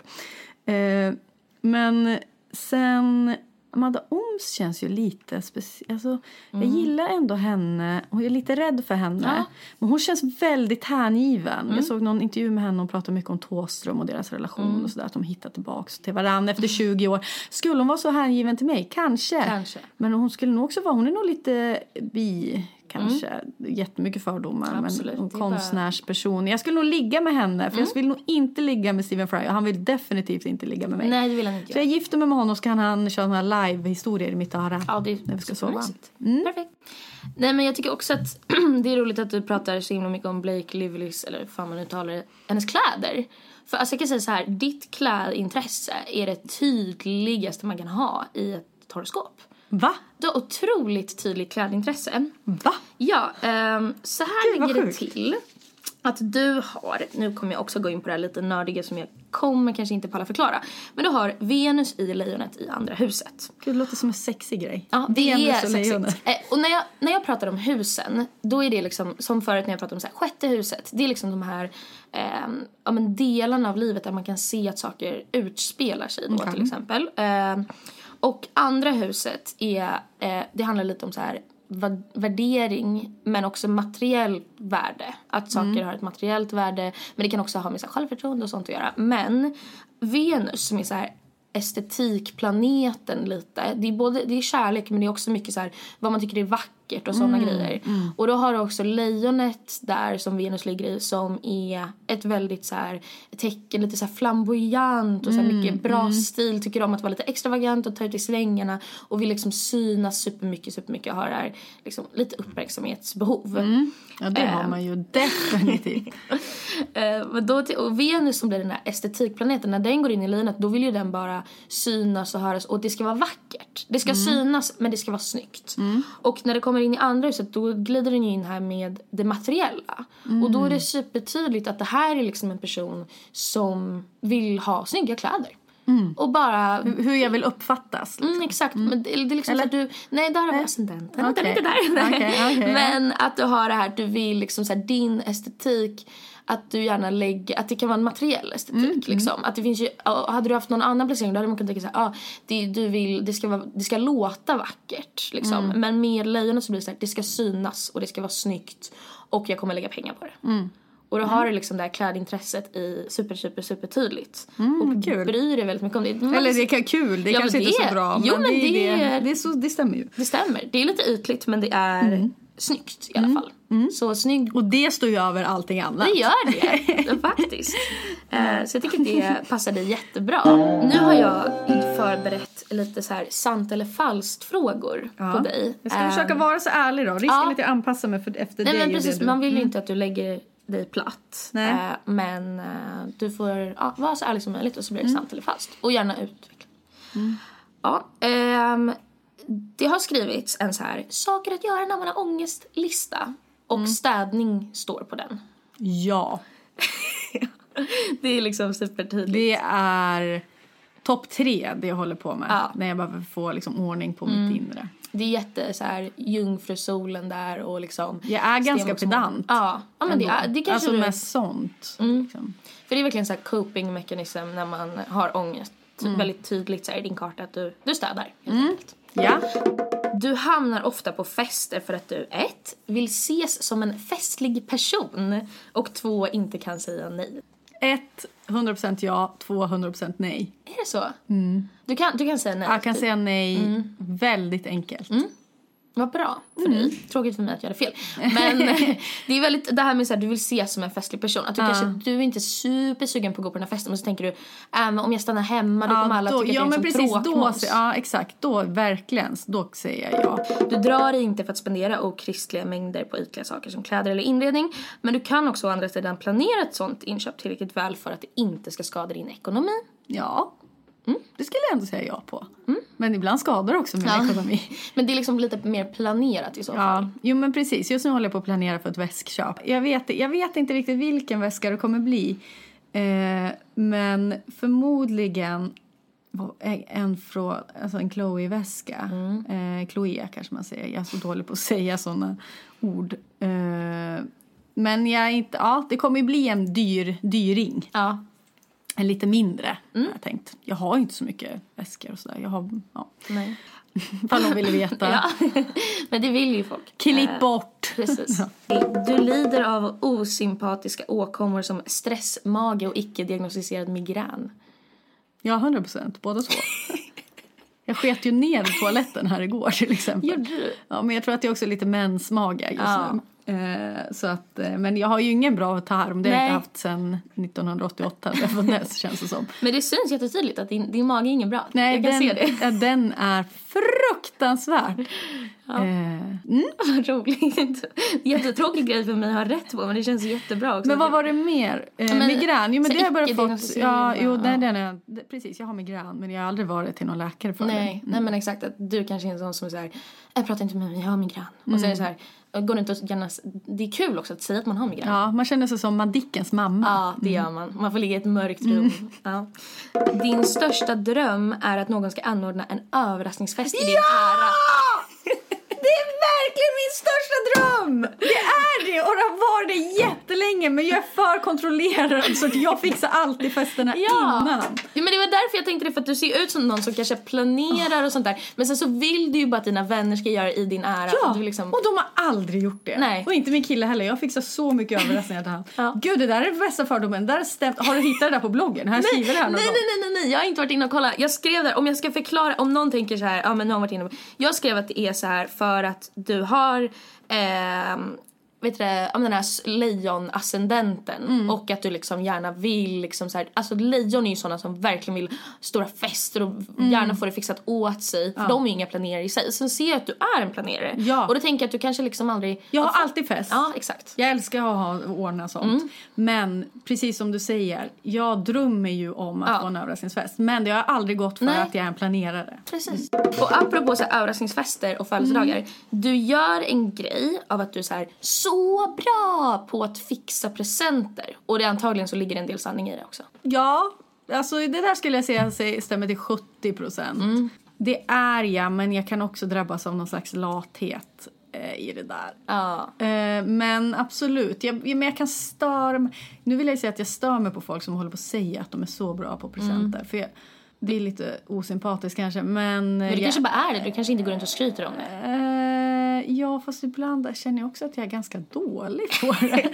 Eh, men sen, Amanda Ooms känns ju lite speciell. Alltså, Jag Mm. gillar ändå henne och jag är lite rädd för henne. Men hon känns väldigt hängiven. Mm. Jag såg någon intervju med henne och pratade mycket om Thåström och deras relation Mm. och sådär. Att de hittar tillbaka till varandra efter 20 år. Skulle hon vara så hängiven till mig? Kanske. Kanske. Men hon skulle nog också vara, hon är nog lite bi kanske. Jättemycket fördomar. Mm. Absolut, Men Mm. konstnärsperson. Jag skulle nog ligga med henne. För jag vill nog inte ligga med Stephen Fry. Och han vill definitivt inte ligga med mig. Nej, det vill han inte Så jag gifter mig med honom så kan han köra här live-historier i mitt öra. Ja, det är när vi ska sova. Mm. Perfekt. Nej, men jag tycker också att det är roligt att du pratar så himla mycket om Blake Livellys, eller hur fan man uttalar det, hennes kläder. För alltså jag kan säga så här, ditt klädintresse är det tydligaste man kan ha i ett horoskop. Va? Du har otroligt tydligt klädintresse. Va? Ja, ehm, så här Gud, ligger det till. Att du har, nu kommer jag också gå in på det här lite nördiga som jag kommer kanske inte palla förklara. Men du har Venus i lejonet i andra huset. Gud, det låter som en sexig grej. Ja, det Venus är och lejonet. Eh, och när jag, när jag pratar om husen, då är det liksom som förut när jag pratade om så här, sjätte huset. Det är liksom de här ehm, ja, men delarna av livet där man kan se att saker utspelar sig då Okej. till exempel. Ehm, och andra huset är, eh, det handlar lite om så här värdering men också materiell värde. Att saker Mm. har ett materiellt värde men det kan också ha med så här, självförtroende och sånt att göra. Men Venus som är så här estetikplaneten lite. Det är både det är kärlek men det är också mycket så här vad man tycker är vackert och sådana grejer. Och då har du också lejonet där som Venus ligger i som är ett väldigt så här tecken lite så flamboyant och så här mycket bra stil. Tycker om att vara lite extravagant och ta ut i svängarna och vill liksom synas supermycket, supermycket och har det här liksom lite uppmärksamhetsbehov. Ja, det har man ju definitivt. Eh, men då och Venus som blir den här estetikplaneten, när den går in i lejonet då vill ju den bara synas och höras och det ska vara vackert. Det ska synas men det ska vara snyggt. Och när det kommer in i andra huset då glider den in här med det materiella. Och då är det supertydligt att det här är liksom en person som vill ha snygga kläder. Och bara Hur jag vill uppfattas. Mm, exakt. Men det, det är liksom så att du... Nej, där har vi ascendenten. Inte där. Okej, okej, ja. Men att du har det här du vill liksom så här, din estetik att du gärna lägger, att det kan vara en materiell estetik liksom. Att det finns ju, hade du haft någon annan placering då hade man kunnat tänka så här, ah, det, du vill, det ska vara, det ska låta vackert liksom. Men med lejonet så blir det så här, det ska synas och det ska vara snyggt och jag kommer lägga pengar på det. Och då har du liksom det här klädintresset i super, super, super tydligt. och kul. bryr dig väldigt mycket om det. Man Eller det kan kul, det Ja, kanske men inte är det- så bra. jo, men det, det- är det, det, är så, det stämmer ju. Det stämmer. Det är lite ytligt men det är snyggt i alla fall. Så snygg Och det står ju över allting annat. det gör det, faktiskt. Eh, så jag tycker att det passar dig jättebra. Nu har jag förberett lite så här sant eller falskt frågor på dig. Jag ska Eh, försöka vara så ärlig då. Risken ja. är att jag anpassar mig för, efter Nej dig men precis, du... man vill ju inte att du lägger dig platt. Nej. Eh, men eh, du får ja, vara så ärlig som möjligt och så blir det sant eller falskt. Och gärna utveckla. Ja, ehm, det har skrivits en så här saker att göra när man har ångestlista. Och städning står på den. Ja. Det är liksom supertydligt. Det är topp tre det jag håller på med. Ja. När jag behöver få liksom, ordning på mitt inre. Det är jätte så här jungfrusolen där och liksom. Jag är ganska pedant. Ja, ja men det, är, det kanske Alltså du, med sånt. Liksom. För det är verkligen så här coping mechanism när man har ångest. Väldigt tydligt så här i din karta att du, du städar helt enkelt. Ja. Du hamnar ofta på fester för att du ett, vill ses som en festlig person och två, inte kan säga nej. Ett, 100% ja. Två, 100% nej. Är det så? Du, kan, du kan säga nej? Jag kan typ. säga nej väldigt enkelt. Vad bra för dig. Tråkigt för mig att jag hade fel. Men det är väldigt det här med att du vill ses som en festlig person. Att du kanske du är inte supersugen på att gå på den här festen men så tänker du äh, om jag stannar hemma då kommer alla då, tycka ja, att jag är en precis. Då, tråkmåns. ja, exakt. Då verkligen. Då säger jag ja. Du drar dig inte för att spendera okristliga mängder på ytliga saker som kläder eller inredning. Men du kan också å andra sidan planera ett sånt inköp tillräckligt väl för att det inte ska skada din ekonomi. Ja. Det skulle jag ändå säga ja på. Men ibland skadar det också min Ja. ekonomi. Men det är liksom lite mer planerat i så fall. Ja, jo men precis. Just nu håller jag på att planera för ett väskköp. Jag vet, jag vet inte riktigt vilken väska det kommer bli. Eh, men förmodligen en från, alltså en Chloe-väska. Eh, Chloé kanske man säger. Jag är så dålig på att säga såna ord. Eh, men jag inte, ja, det kommer ju bli en dyr, dyring. Ja. En lite mindre Mm. har jag tänkt. Jag har ju inte så mycket väskor och sådär. Jag har, ja. Nej. Ifall någon ville veta. Ja. Men det vill ju folk. Klipp Eh, bort! Precis. Du lider av osympatiska åkommor som stressmage och icke-diagnostiserad migrän. Ja, hundra procent. Båda två. Jag sket ju ner i toaletten här igår till exempel. Gjorde du? Ja, men jag tror att också är lite mensmage just Ja. nu. Eh, så att, eh, men jag har ju ingen bra tarm. Det har jag inte haft sedan 1988. Därför dess känns det som. Men det syns jättetydligt att din, din mage är ingen bra. Nej, jag kan den, se det. den är fruktansvärd. Ja. Eh, mm. Vad roligt. Jättetråkig grej för mig att ha rätt på men det känns jättebra också. Men vad var det mer? Eh, men- migrän? Jo men det har jag bara fått. Ja, jo, ja. den det- precis. Jag har migrän men jag har aldrig varit till någon läkare för Nej, det. nej men exakt att du kanske är en sån som säger jag pratar inte med mig, jag har migrän. Och Mm. så är det så här, går inte att gärna, det är kul också att säga att man har migrän. Ja, man känner sig som Madickens mamma. Ja, det gör man. Man får ligga i ett mörkt rum. Ja. Din största dröm är att någon ska anordna en överraskningsfest i din ära. Det är verkligen min största dröm! Det är det och det har varit det jättelänge men jag är för kontrollerad så jag fixar alltid festerna innan. Ja, men det var därför jag tänkte det, för att du ser ut som någon som kanske planerar och sånt där. Men sen så vill du ju bara att dina vänner ska göra det i din ära. Ja, Och liksom... och de har aldrig gjort det. Nej. Och inte min kille heller. Jag fixar så mycket överraskningar till honom. Ja. Gud, det där är bästa fördomen. Där är stämt. Har du hittat det där på bloggen? Har jag skrivit det här någon nej, nej, nej, nej, nej, jag har inte varit inne och kollat. Jag skrev där, om jag ska förklara, om någon tänker så här, ja men nu har varit inne. Jag skrev att det är så här för att du har, ehm, vet du det, den här lejonascendenten Mm. och att du liksom gärna vill liksom så här, alltså lejon är ju sådana som verkligen vill stora fester och Mm. gärna få det fixat åt sig. För de är ju inga planerare i sig. Sen ser jag att du är en planerare. Ja. Och då tänker jag att du kanske liksom aldrig... Jag har alltid fest. Ja, exakt. Jag älskar att ha, ordna sånt. Mm. Men precis som du säger, jag drömmer ju om att Ja. få en överraskningsfest. Men det har aldrig gått för Nej. att jag är en planerare. Precis. Och apropå så här, överraskningsfester och födelsedagar. Mm. Du gör en grej av att du så, här, så bra på att fixa presenter. Och det är antagligen så ligger det en del sanning i det också. Ja, alltså det där skulle jag säga stämmer till 70 procent. Mm. Det är jag, men jag kan också drabbas av någon slags lathet eh, i det där. Ja. Eh, men absolut, jag, ja, men jag kan störa mig. Nu vill jag säga att jag stör mig på folk som håller på att säga att de är så bra på presenter. För jag, det är lite osympatiskt kanske, men... Men du kanske bara är det, du kanske inte går runt och skryter om det. Eh, ja, fast ibland känner jag också att jag är ganska dålig på det.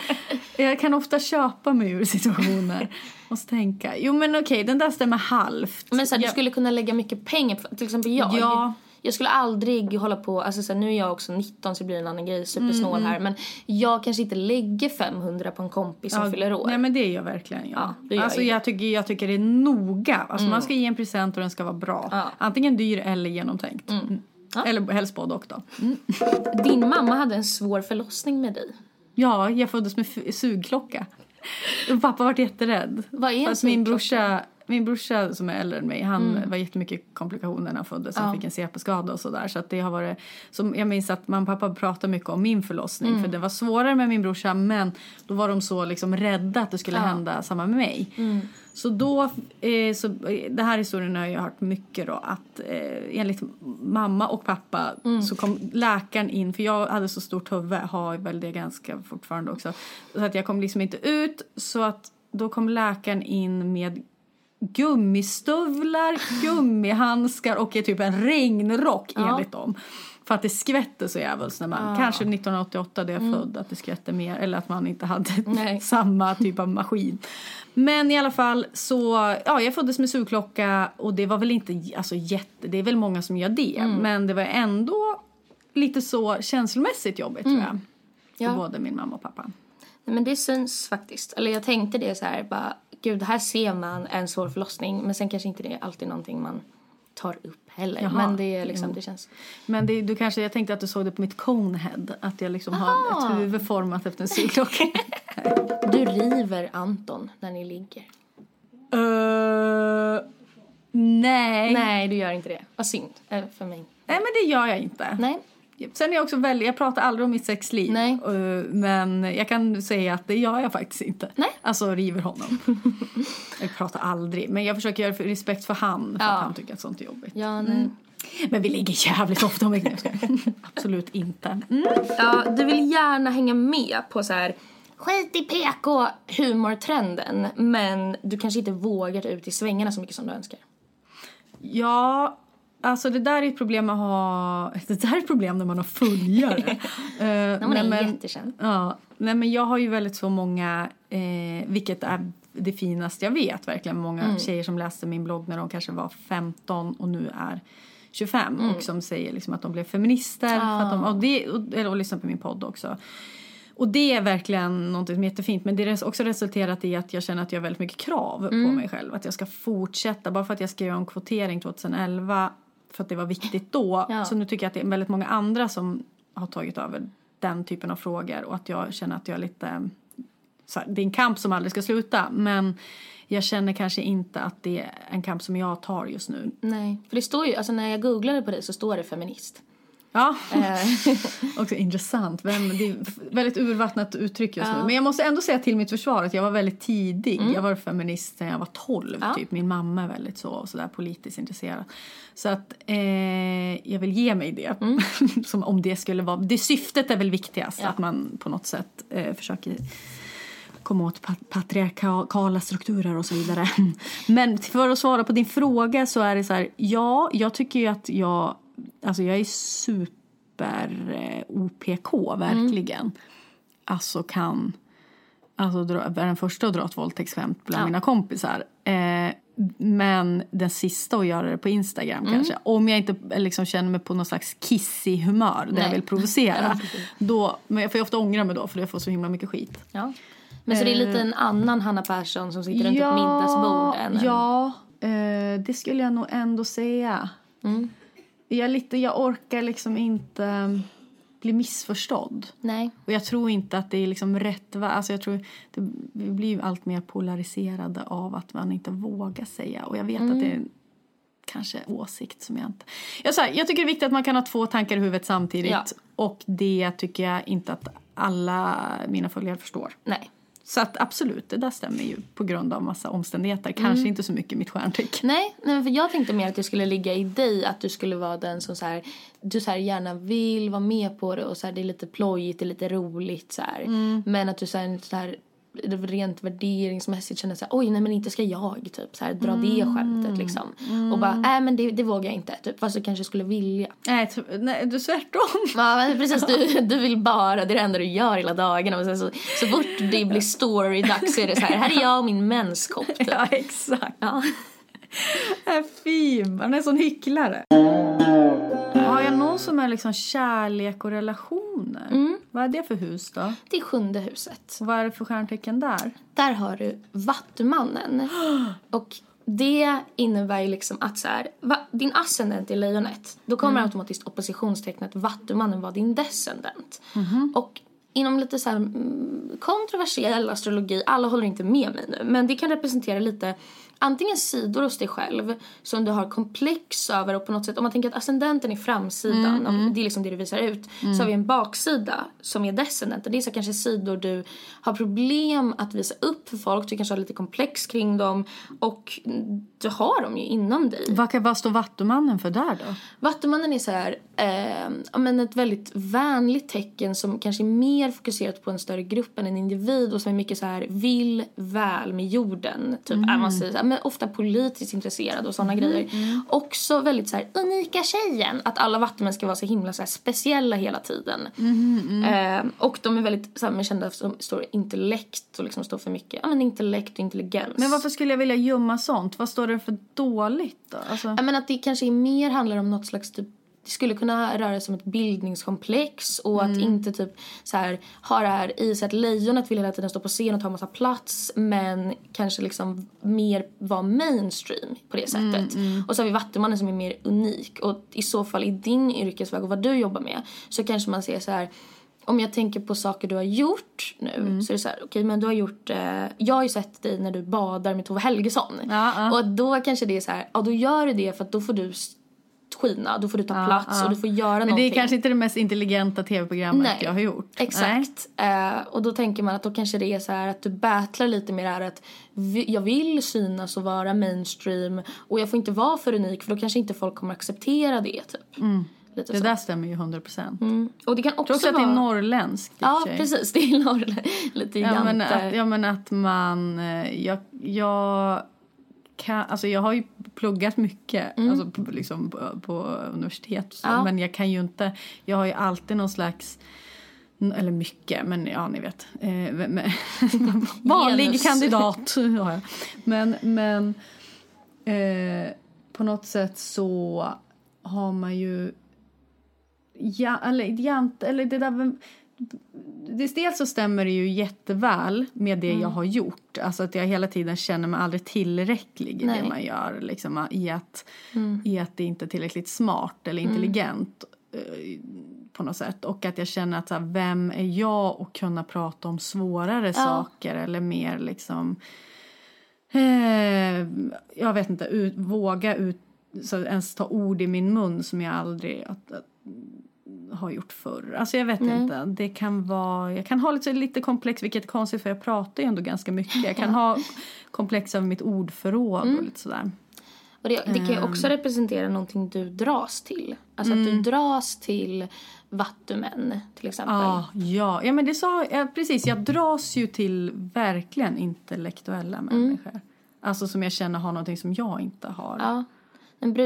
jag kan ofta köpa mig ur situationer. Måste tänka. Jo, men okej, den där stämmer halvt. Men så här, du Jag- skulle kunna lägga mycket pengar på, till exempel jag. Ja. Jag skulle aldrig hålla på, alltså så här, nu är jag också 19 så det blir en annan grej, supersnål här. Men jag kanske inte lägger 500 på en kompis som Mm, Ja, fyller år. Nej men det gör verkligen jag. Ja, gör alltså, ju jag, tycker, jag tycker det är noga. Alltså, Man ska ge en present och den ska vara bra. Ja. Antingen dyr eller genomtänkt. Mm. Ja. Eller helst både och då. Mm. Din mamma hade en svår förlossning med dig. Ja, jag föddes med sugklocka. Pappa var jätterädd. Vad är en För att min brorsa, min brorsa som är äldre än mig, han var jättemycket komplikationer när han föddes. Han Mm. Ja. fick en CP-skada och sådär. Så att det har varit, så jag minns att mamma och pappa pratade mycket om min förlossning. Mm. För det var svårare med min brorsa men då var de så liksom rädda att det skulle Ja. hända samma med mig. Mm. Så då, eh, så, eh, det här historien har jag hört mycket då att eh, enligt mamma och pappa Mm. så kom läkaren in, för jag hade så stort huvud, har väl det ganska fortfarande också, så att jag kom liksom inte ut så att då kom läkaren in med gummistövlar, gummihandskar och typ en regnrock Ja. enligt dem. För att det skvätte så jävligt när man, Ja. kanske 1988 då jag född, att det skvätte mer eller att man inte hade samma typ av maskin. Men i alla fall så, ja jag föddes med sugklocka och det var väl inte, alltså jätte, det är väl många som gör det. Mm. Men det var ändå lite så känslomässigt jobbigt tror jag. Mm. Ja. både min mamma och pappa. Nej, men det syns faktiskt. Eller jag tänkte det så här, bara, gud här ser man en svår förlossning. Men sen kanske inte det är alltid någonting man tar upp heller. Jaha. Men det är liksom, Jo. det känns. Men det, du kanske, jag tänkte att du såg det på mitt conehead. Att jag liksom har Aha. ett huvud format efter en sugklocka. Du river Anton när ni ligger. uh, nej. Nej, du gör inte det. Vad synd eh, för mig. Nej men det gör jag inte. Nej. Sen är jag också väldigt, jag pratar aldrig om mitt sexliv. Nej. Eh, Men jag kan säga att det gör jag faktiskt inte. Nej. Alltså river honom. jag pratar aldrig. Men jag försöker göra respekt för han. För Ja. att han tycker att sånt är jobbigt. Ja, nej. Men vi ligger jävligt ofta om Absolut inte. Mm. Ja, du vill gärna hänga med på så här skit i PK-humortrenden men du kanske inte vågar ut i svängarna så mycket som du önskar. Ja, alltså det där är ett problem att ha... Det där är ett problem när man har följare. uh, när man är men, jättekänd. Ja, nej men jag har ju väldigt så många, eh, vilket är det finaste jag vet verkligen. Många mm. tjejer som läste min blogg när de kanske var 15 och nu är 25 mm. och som säger liksom att de blev feminister. Ah. För att de, och, det, och, och lyssnar på min podd också. Och det är verkligen något som är jättefint. Men det har också resulterat i att jag känner att jag har väldigt mycket krav mm. på mig själv. Att jag ska fortsätta. Bara för att jag skrev om kvotering 2011 för att det var viktigt då. Ja. Så nu tycker jag att det är väldigt många andra som har tagit över den typen av frågor. Och att jag känner att jag är lite... Här, det är en kamp som aldrig ska sluta. Men jag känner kanske inte att det är en kamp som jag tar just nu. Nej, för det står ju, alltså när jag googlade på dig så står det feminist. Ja, eh. också intressant. Men det är väldigt urvattnat uttryck just ja. nu. Men jag måste ändå säga till mitt försvar att jag var väldigt tidig. Mm. Jag var feminist när jag var 12. Ja. Typ. Min mamma är väldigt så, så där politiskt intresserad. Så att eh, jag vill ge mig det. Mm. Som om det skulle vara, det syftet är väl viktigast. Ja. Att man på något sätt eh, försöker komma åt patriarkala strukturer och så vidare. Men för att svara på din fråga så är det så här, ja, jag tycker ju att jag Alltså jag är super eh, OPK, verkligen. Mm. Alltså kan... Alltså dra, är den första att dra ett våldtäktsskämt bland ja. mina kompisar. Eh, men den sista att göra det på Instagram mm. kanske. Om jag inte liksom känner mig på någon slags kissig humör där Nej. jag vill provocera. då, men jag får ofta ångra mig då för jag får så himla mycket skit. Ja. Men så det är lite eh. en annan Hanna Persson som sitter runt ja, ett middagsbord? Än ja, eh, det skulle jag nog ändå säga. Mm jag, lite, jag orkar liksom inte um, bli missförstådd. Nej. Och jag tror inte att det är liksom rätt. Alltså jag tror det, vi blir allt mer polariserade av att man inte vågar säga. Och jag vet mm. att det är kanske åsikt som jag inte... Jag, så här, jag tycker det är viktigt att man kan ha två tankar i huvudet samtidigt. Ja. Och det tycker jag inte att alla mina följare förstår. Nej. Så att absolut, det där stämmer ju på grund av massa omständigheter. Kanske mm. inte så mycket mitt stjärntryck. Nej, nej, för jag tänkte mer att det skulle ligga i dig. Att du skulle vara den som så här, du så här gärna vill vara med på det och så här, det är lite plojigt, det är lite roligt så mm. Men att du så här, så här rent värderingsmässigt känner så här, oj nej men inte ska jag typ så här, dra mm. det skämtet liksom. Mm. Och bara, nej men det, det vågar jag inte typ fast du kanske skulle vilja. Nej, nej du tvärtom. Ja men precis du, du vill bara, det är det enda du gör hela dagarna. Och sen så, så fort det blir story-dags så är det så här, här är jag och min menskopp typ. Ja exakt. Ja. Fy, man är en sån hycklare. Som är liksom kärlek och relationer? Mm. Vad är det för hus då? Det är sjunde huset. Och vad är det för stjärntecken där? Där har du Vattumannen. och det innebär ju liksom att så här, va, din ascendent är lejonet. Då kommer mm. automatiskt oppositionstecknet Vattumannen vara din descendent. Mm. Och inom lite så här mm, kontroversiell astrologi, alla håller inte med mig nu, men det kan representera lite antingen sidor hos dig själv som du har komplex över och på något sätt om man tänker att ascendenten är framsidan, mm, mm. det är liksom det du visar ut, mm. så har vi en baksida som är descendenten. Det är så kanske sidor du har problem att visa upp för folk, du kanske har lite komplex kring dem och du har dem ju inom dig. Vad, vad står Vattumannen för där då? Vattumannen är så här, eh, men ett väldigt vänligt tecken som kanske är mer fokuserat på en större grupp än en individ och som är mycket så här vill väl med jorden. Typ, mm. man säger, men ofta politiskt intresserad och sådana mm. grejer. Mm. Också väldigt så här, unika tjejen. Att alla vattenmän ska vara så himla så här, speciella hela tiden. Eh, och de är väldigt så här, kända som står intellekt och liksom står för mycket ja, men intellekt och intelligens. Men varför skulle jag vilja gömma sånt? Vad står det för dåligt då? Alltså... Ja, men att det kanske mer handlar om något slags typ det skulle kunna röra sig om ett bildningskomplex och mm. att inte typ så här ha det här i sig att lejonet vill hela tiden stå på scen och ta massa plats men kanske liksom mer vara mainstream på det sättet. Mm, mm. Och så har vi Vattumannen som är mer unik och i så fall i din yrkesväg och vad du jobbar med så kanske man ser så här om jag tänker på saker du har gjort nu mm. så är det så här, okej okay, men du har gjort, eh, jag har ju sett dig när du badar med Tove Helgesson. Ja, ja. Och då kanske det är så här, ja då gör du det för att då får du skina, då får du ta ja, plats ja. och du får göra Men någonting. det är kanske inte det mest intelligenta tv-programmet Nej, jag har gjort. Exakt. Uh, och då tänker man att då kanske det är så här att du battlar lite med det här att vi, jag vill synas och vara mainstream och jag får inte vara för unik för då kanske inte folk kommer acceptera det typ. Mm. Lite Det så. där stämmer ju 100 procent. Mm. Och det kan också också att det vara... är norrländskt Ja, sig. precis. Det är norr, lite Ja men, att, ja men att man, eh, jag, jag kan, alltså jag har ju pluggat mycket alltså på, liksom på, på universitet så, Mm. Ja. men jag kan ju inte, jag har ju alltid någon slags eller mycket, men ja ni vet. Eh, vanlig kandidat har jag. Men, men eh, på något sätt så har man ju ja, eller, jant, eller det där dels så stämmer det ju jätteväl med det Mm. jag har gjort. Alltså att jag hela tiden känner mig aldrig tillräcklig i Nej. det man gör. Liksom, i, att, Mm. I att det inte är tillräckligt smart eller intelligent eh, på något sätt. Och att jag känner att så här, vem är jag att kunna prata om svårare saker eller mer liksom eh, jag vet inte, ut, våga ut, så ens ta ord i min mun som jag aldrig att, att, har gjort förr. Alltså jag vet Nej. inte. Det kan vara, jag kan ha lite, lite komplex, vilket är konstigt för jag pratar ju ändå ganska mycket. Jag kan ha komplex av mitt ordförråd Mm. och lite sådär. Och det, det kan ju Ehm. också representera någonting du dras till. Alltså att du dras till vattumän till exempel. Ah, ja, ja, men det sa ja, precis. Jag dras ju till verkligen intellektuella människor. Alltså som jag känner har någonting som jag inte har. Ja.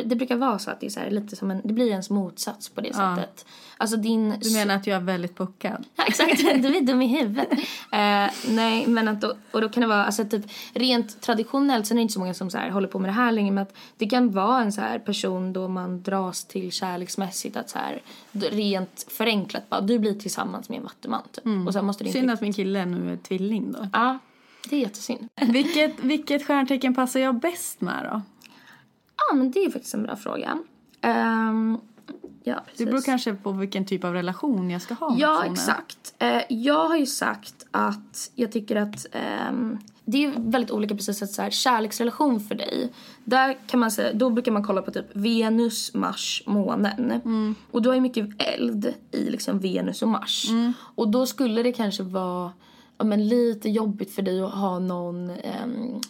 Det brukar vara så att det är så här, lite som en, det blir ens motsats på det Ja. sättet. Alltså din... Du menar att jag är väldigt puckad? Ja, exakt, du är dum i huvudet. Eh, nej, men att då, och då kan det vara, alltså typ rent traditionellt, sen är det inte så många som så här håller på med det här längre, men att det kan vara en så här person då man dras till kärleksmässigt, att så här, rent förenklat bara, du blir tillsammans med en vattuman typ. Och sen måste det inte... Synd att min kille nu är tvilling då. Ja, det är jättesynd. vilket, vilket stjärntecken passar jag bäst med då? Ja, men det är faktiskt en bra fråga. Ehm, ja, precis. Det beror kanske på vilken typ av relation jag ska ha med Ja, personen. exakt. Eh, jag har ju sagt att jag tycker att ehm, det är väldigt olika precis att så här, kärleksrelation för dig. Där kan man säga, då brukar man kolla på typ Venus, Mars, månen. Och du har ju mycket eld i liksom Venus och Mars. Och då skulle det kanske vara ja, men lite jobbigt för dig att ha någon ehm,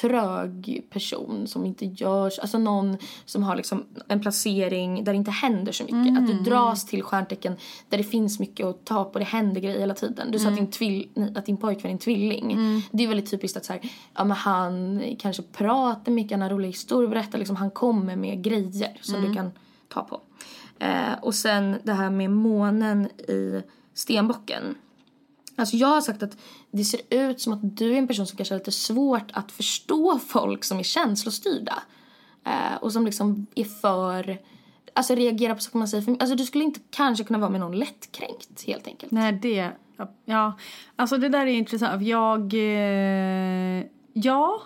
trög person som inte görs, alltså någon som har liksom en placering där det inte händer så mycket. Att du dras till stjärntecken där det finns mycket att ta på, det händer grejer hela tiden. Du sa att, din tvill, att din pojkvän är en tvilling. Det är väldigt typiskt att så här, ja, men han kanske pratar mycket, han har roliga historier att berätta, liksom, han kommer med grejer som du kan ta på. Eh, och sen det här med månen i stenbocken. Alltså jag har sagt att det ser ut som att du är en person som kanske har lite svårt att förstå folk som är känslostyrda. Eh, och som liksom är för, alltså reagerar på saker man säger för Alltså du skulle inte kanske kunna vara med någon lättkränkt helt enkelt. Nej, det... Ja, alltså det där är intressant. Jag... Eh, ja.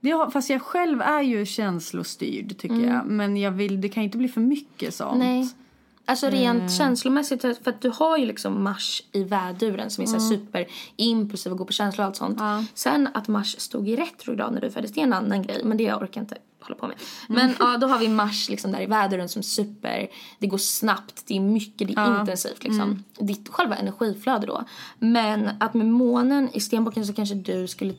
Det har, fast jag själv är ju känslostyrd, tycker jag. Men jag vill, det kan inte bli för mycket sånt. Mm. Nej. Alltså rent känslomässigt, för att du har ju liksom Mars i väduren som är så här super impulsiv och går på känslor och allt sånt. Sen att Mars stod i retrograd när du föddes, det är en annan grej. Men det jag orkar inte hålla på med. Men ja, då har vi Mars liksom där i väduren som super, det går snabbt, det är mycket, det är intensivt liksom. Ditt själva energiflöde då. Men att med månen i stenbocken så kanske du skulle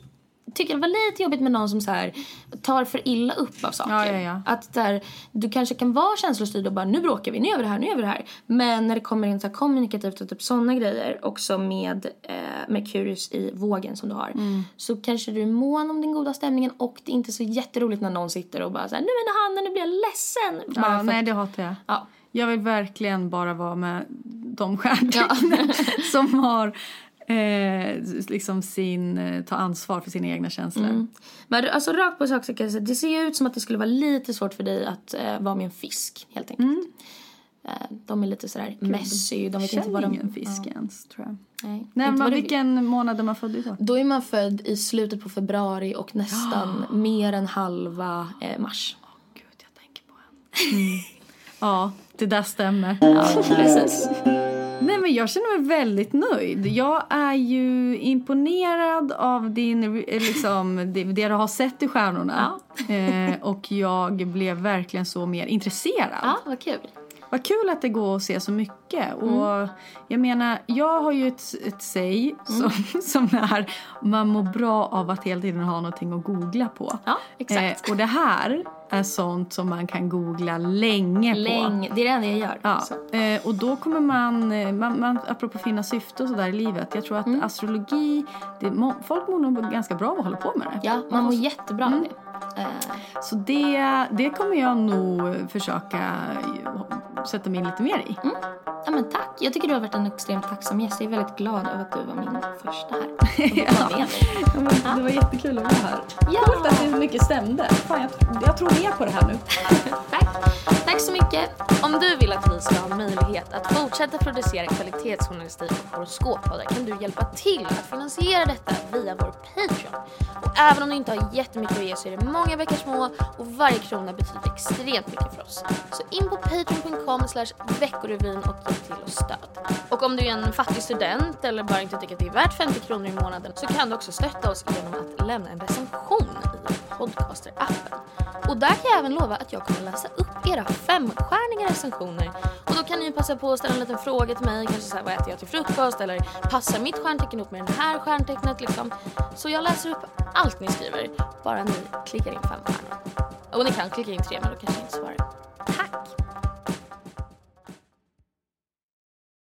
tycka det var lite jobbigt med någon som så här tar för illa upp av saker. Ja, ja, ja. Att där, du kanske kan vara känslostyrd och bara nu bråkar vi, nu gör vi det här, nu gör vi det här. Men när det kommer in så här kommunikativt och typ sådana grejer också med eh, Merkurius i vågen som du har. Mm. Så kanske du är mån om den goda stämningen och det är inte så jätteroligt när någon sitter och bara så här, nu men Hanna nu blir jag ledsen. Bara Ja, för nej, det hatar jag. ja. Jag vill verkligen bara vara med de stjärntecknen som har eh, liksom sin, eh, ta ansvar för sina egna känslor. Mm. Men alltså rakt på sak så kan jag säga, det ser ju ut som att det skulle vara lite svårt för dig att eh, vara med en fisk helt enkelt. Mm. Eh, de är lite sådär messy, de vet inte vad de... ingen fisk ens, tror jag. Nej, Nej, men vad du vilken månad är man född i då? Då är man född i slutet på februari och nästan mer än halva eh, mars. Gud, jag tänker på en. Ja, det där stämmer. Ja, precis. Nej, men jag känner mig väldigt nöjd. Jag är ju imponerad av din, eh, liksom, det, det du har sett i stjärnorna. Eh, och jag blev verkligen så mer intresserad. Ja, vad kul. Vad kul att det går att se så mycket. Och jag menar, jag har ju ett, ett säg som, som är man mår bra av att hela tiden ha någonting att googla på. Ja, exakt. Eh, och det här är sånt som man kan googla länge på. Länge, det är det enda jag gör. Ja, eh, och då kommer man, eh, man, man, apropå finna syfte och sådär i livet. Jag tror att Mm. astrologi, det, må, folk mår nog ganska bra av att hålla på med det. Ja, man mår jättebra Mm. av det. Eh, Så det, det kommer jag nog försöka sätta mig in lite mer i. ja, men tack. Jag tycker du har varit en extremt tacksam gäst. Jag är väldigt glad över att du var min första här. Ja, men det var jättekul att vara här. Ja. Coolt att det mycket stämde. Fan, jag, jag tror mer på det här nu. Tack. Tack så mycket. Om du vill att vi ska ha möjlighet att fortsätta producera kvalitetsjournalistik och horoskoppodar kan du hjälpa till att finansiera detta via vår Patreon. Och även om du inte har jättemycket att ge så är det många veckor små och varje krona betyder extremt mycket för oss. Så in på patreon.com veckorevyn och ge till och stöd. Och om du är en fattig student eller bara inte tycker att det är värt 50 kronor i månaden så kan du också stötta oss genom att lämna en recension i Podcaster-appen. Och där kan jag även lova att jag kommer läsa upp era femstjärniga recensioner. Och då kan ni passa på att ställa en liten fråga till mig, kanske såhär vad äter jag till frukost eller passar mitt stjärntecken ihop med det här stjärntecknet liksom. Så jag läser upp allt ni skriver, bara ni klickar in fem stjärnor. Och ni kan klicka in tre men då kanske jag inte svarar. Tack!